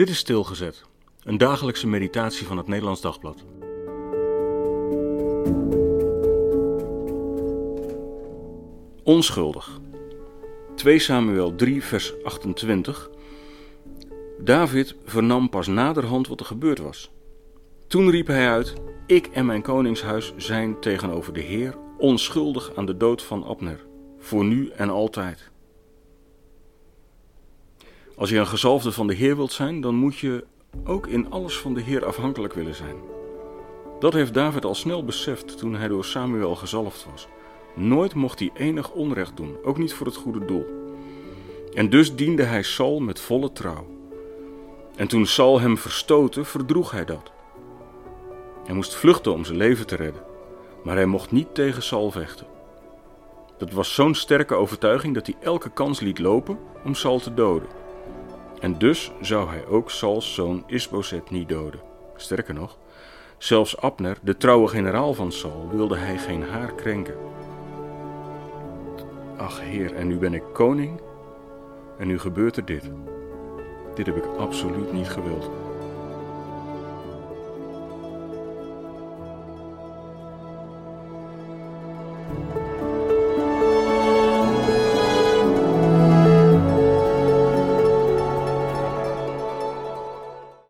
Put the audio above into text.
Dit is Stilgezet, een dagelijkse meditatie van het Nederlands Dagblad. Onschuldig. 2 Samuel 3, vers 28. David vernam pas naderhand wat er gebeurd was. Toen riep hij uit: Ik en mijn koningshuis zijn tegenover de Heer onschuldig aan de dood van Abner, voor nu en altijd. Als je een gezalfde van de Heer wilt zijn, dan moet je ook in alles van de Heer afhankelijk willen zijn. Dat heeft David al snel beseft toen hij door Samuel gezalfd was. Nooit mocht hij enig onrecht doen, ook niet voor het goede doel. En dus diende hij Saul met volle trouw. En toen Saul hem verstootte, verdroeg hij dat. Hij moest vluchten om zijn leven te redden, maar hij mocht niet tegen Saul vechten. Dat was zo'n sterke overtuiging dat hij elke kans liet lopen om Saul te doden. En dus zou hij ook Sauls zoon Isboset niet doden. Sterker nog, zelfs Abner, de trouwe generaal van Saul, wilde hij geen haar krenken. Ach heer, en nu ben ik koning en nu gebeurt er dit. Dit heb ik absoluut niet gewild.